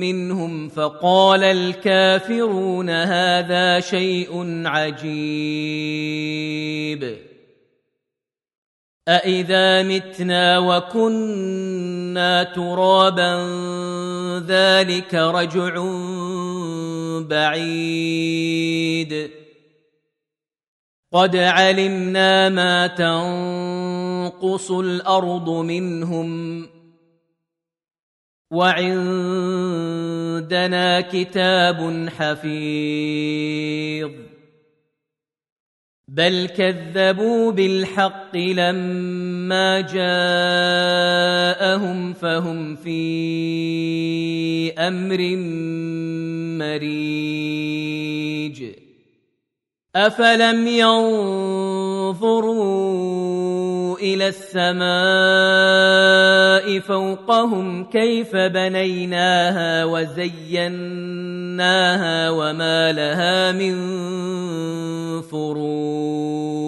منهم فقال الكافرون هذا شيء عجيب. أإذا متنا وكنا ترابا ذلك رجع بعيد. قد علمنا ما تنقص الأرض منهم وعندنا كتاب حفيظ. بل كذبوا بالحق لما جاءهم فهم في أمر مريج. أفلم ينظروا إلى السماء فوقهم كيف بنيناها وزيناها وما لها من فروج.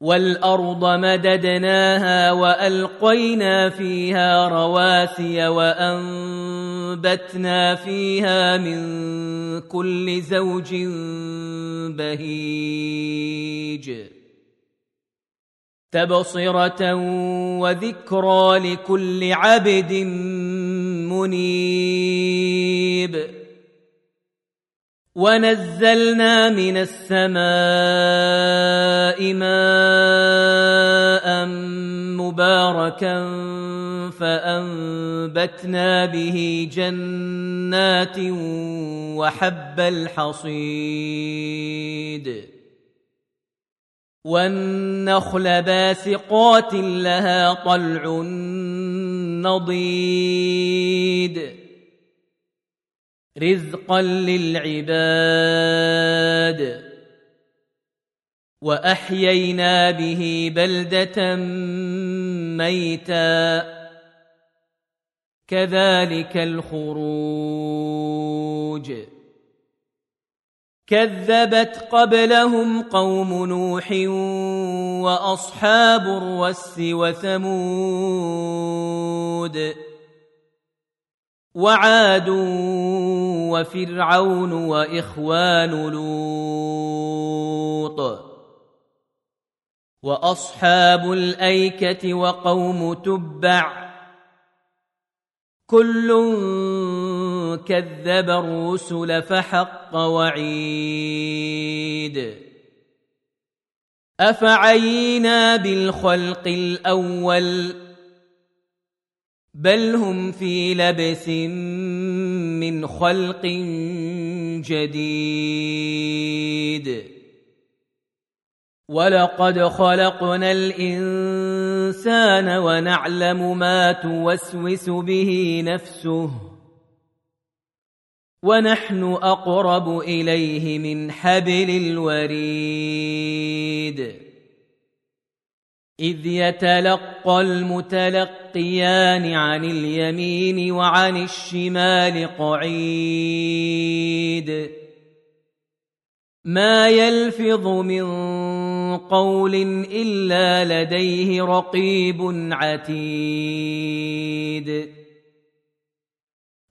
والارض مددناها والقينا فيها رواسي وانبتنا فيها من كل زوج بهيج. تبصرة وذكرى لكل عبد منيب. ونزلنا من السماء ماء مباركا فانبتنا به جنات وحب الحصيد. والنخل باسقات لها طلع نضيد. رزقا للعباد. وأحيينا به بلدة ميتا. كذلك الخروج. كذبت قبلهم قوم نوح وأصحاب الرس وثمود وعاد وفرعون وإخوان لوط وأصحاب الأيكة وقوم تبع كل كذب الرسل فحق وعيد. أفعينا بالخلق الأول؟ بل هم في لبس من خلق جديد. ولقد خلقنا الانسان ونعلم ما توسوس به نفسه. ونحن أقرب إليه من حبل الوريد. إذ يتلقى المتلقيان عن اليمين وعن الشمال قعيد. ما يلفظ من قول إلا لديه رقيب عتيد.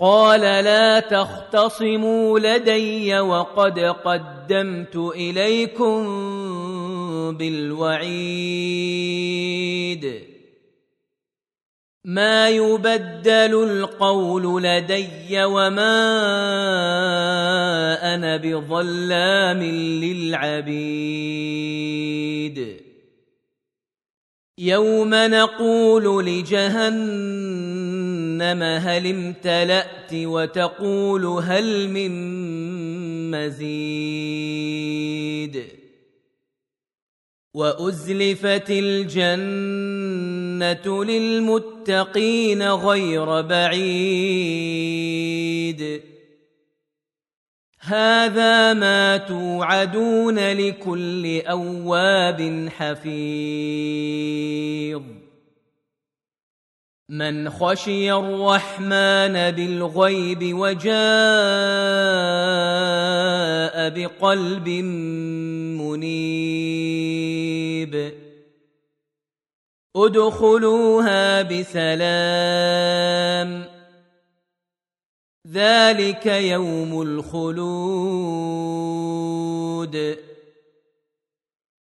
قال لا تختصموا لدي وقد قدمت إليكم بالوعيد. ما يبدل القول لدي وما أنا بظلام للعبيد. يوم نقول لجهنم هل امتلأت وتقول هل من مزيد وأزلفت الجنة للمتقين غير بعيد هذا ما توعدون لكل أواب حفيظ من خشي الرحمن بالغيب وجاء بقلب منيب. ادخلوها بسلام. ذلك يوم الخلود.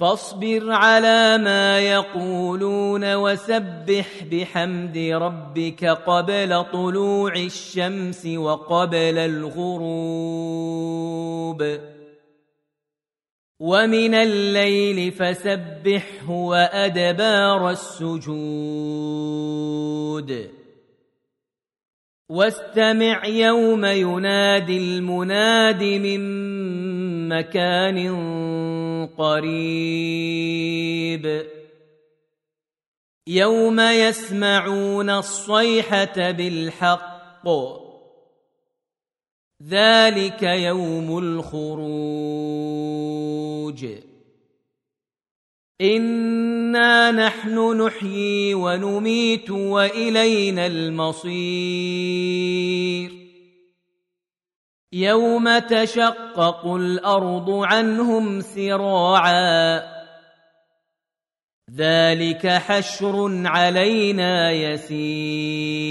فاصبر على ما يقولون وسبح بحمد ربك قبل طلوع الشمس وقبل الغروب. ومن الليل فسبحه وأدبار السجود. واستمع يوم ينادي المناد من مكان قريب. يوم يسمعون الصيحة بالحق. ذلك يوم الخروج. انا نحن نحيي ونميت والينا المصير يوم تشقق الأرض عنهم سراعا ذلك حشر علينا يسير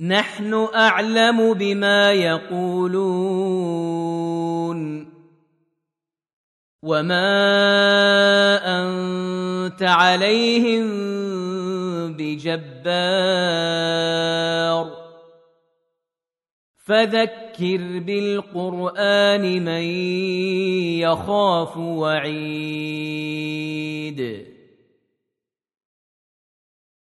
نحن اعلم بما يقولون وما انت عليهم بجبار فذكر بالقران من يخاف وعيد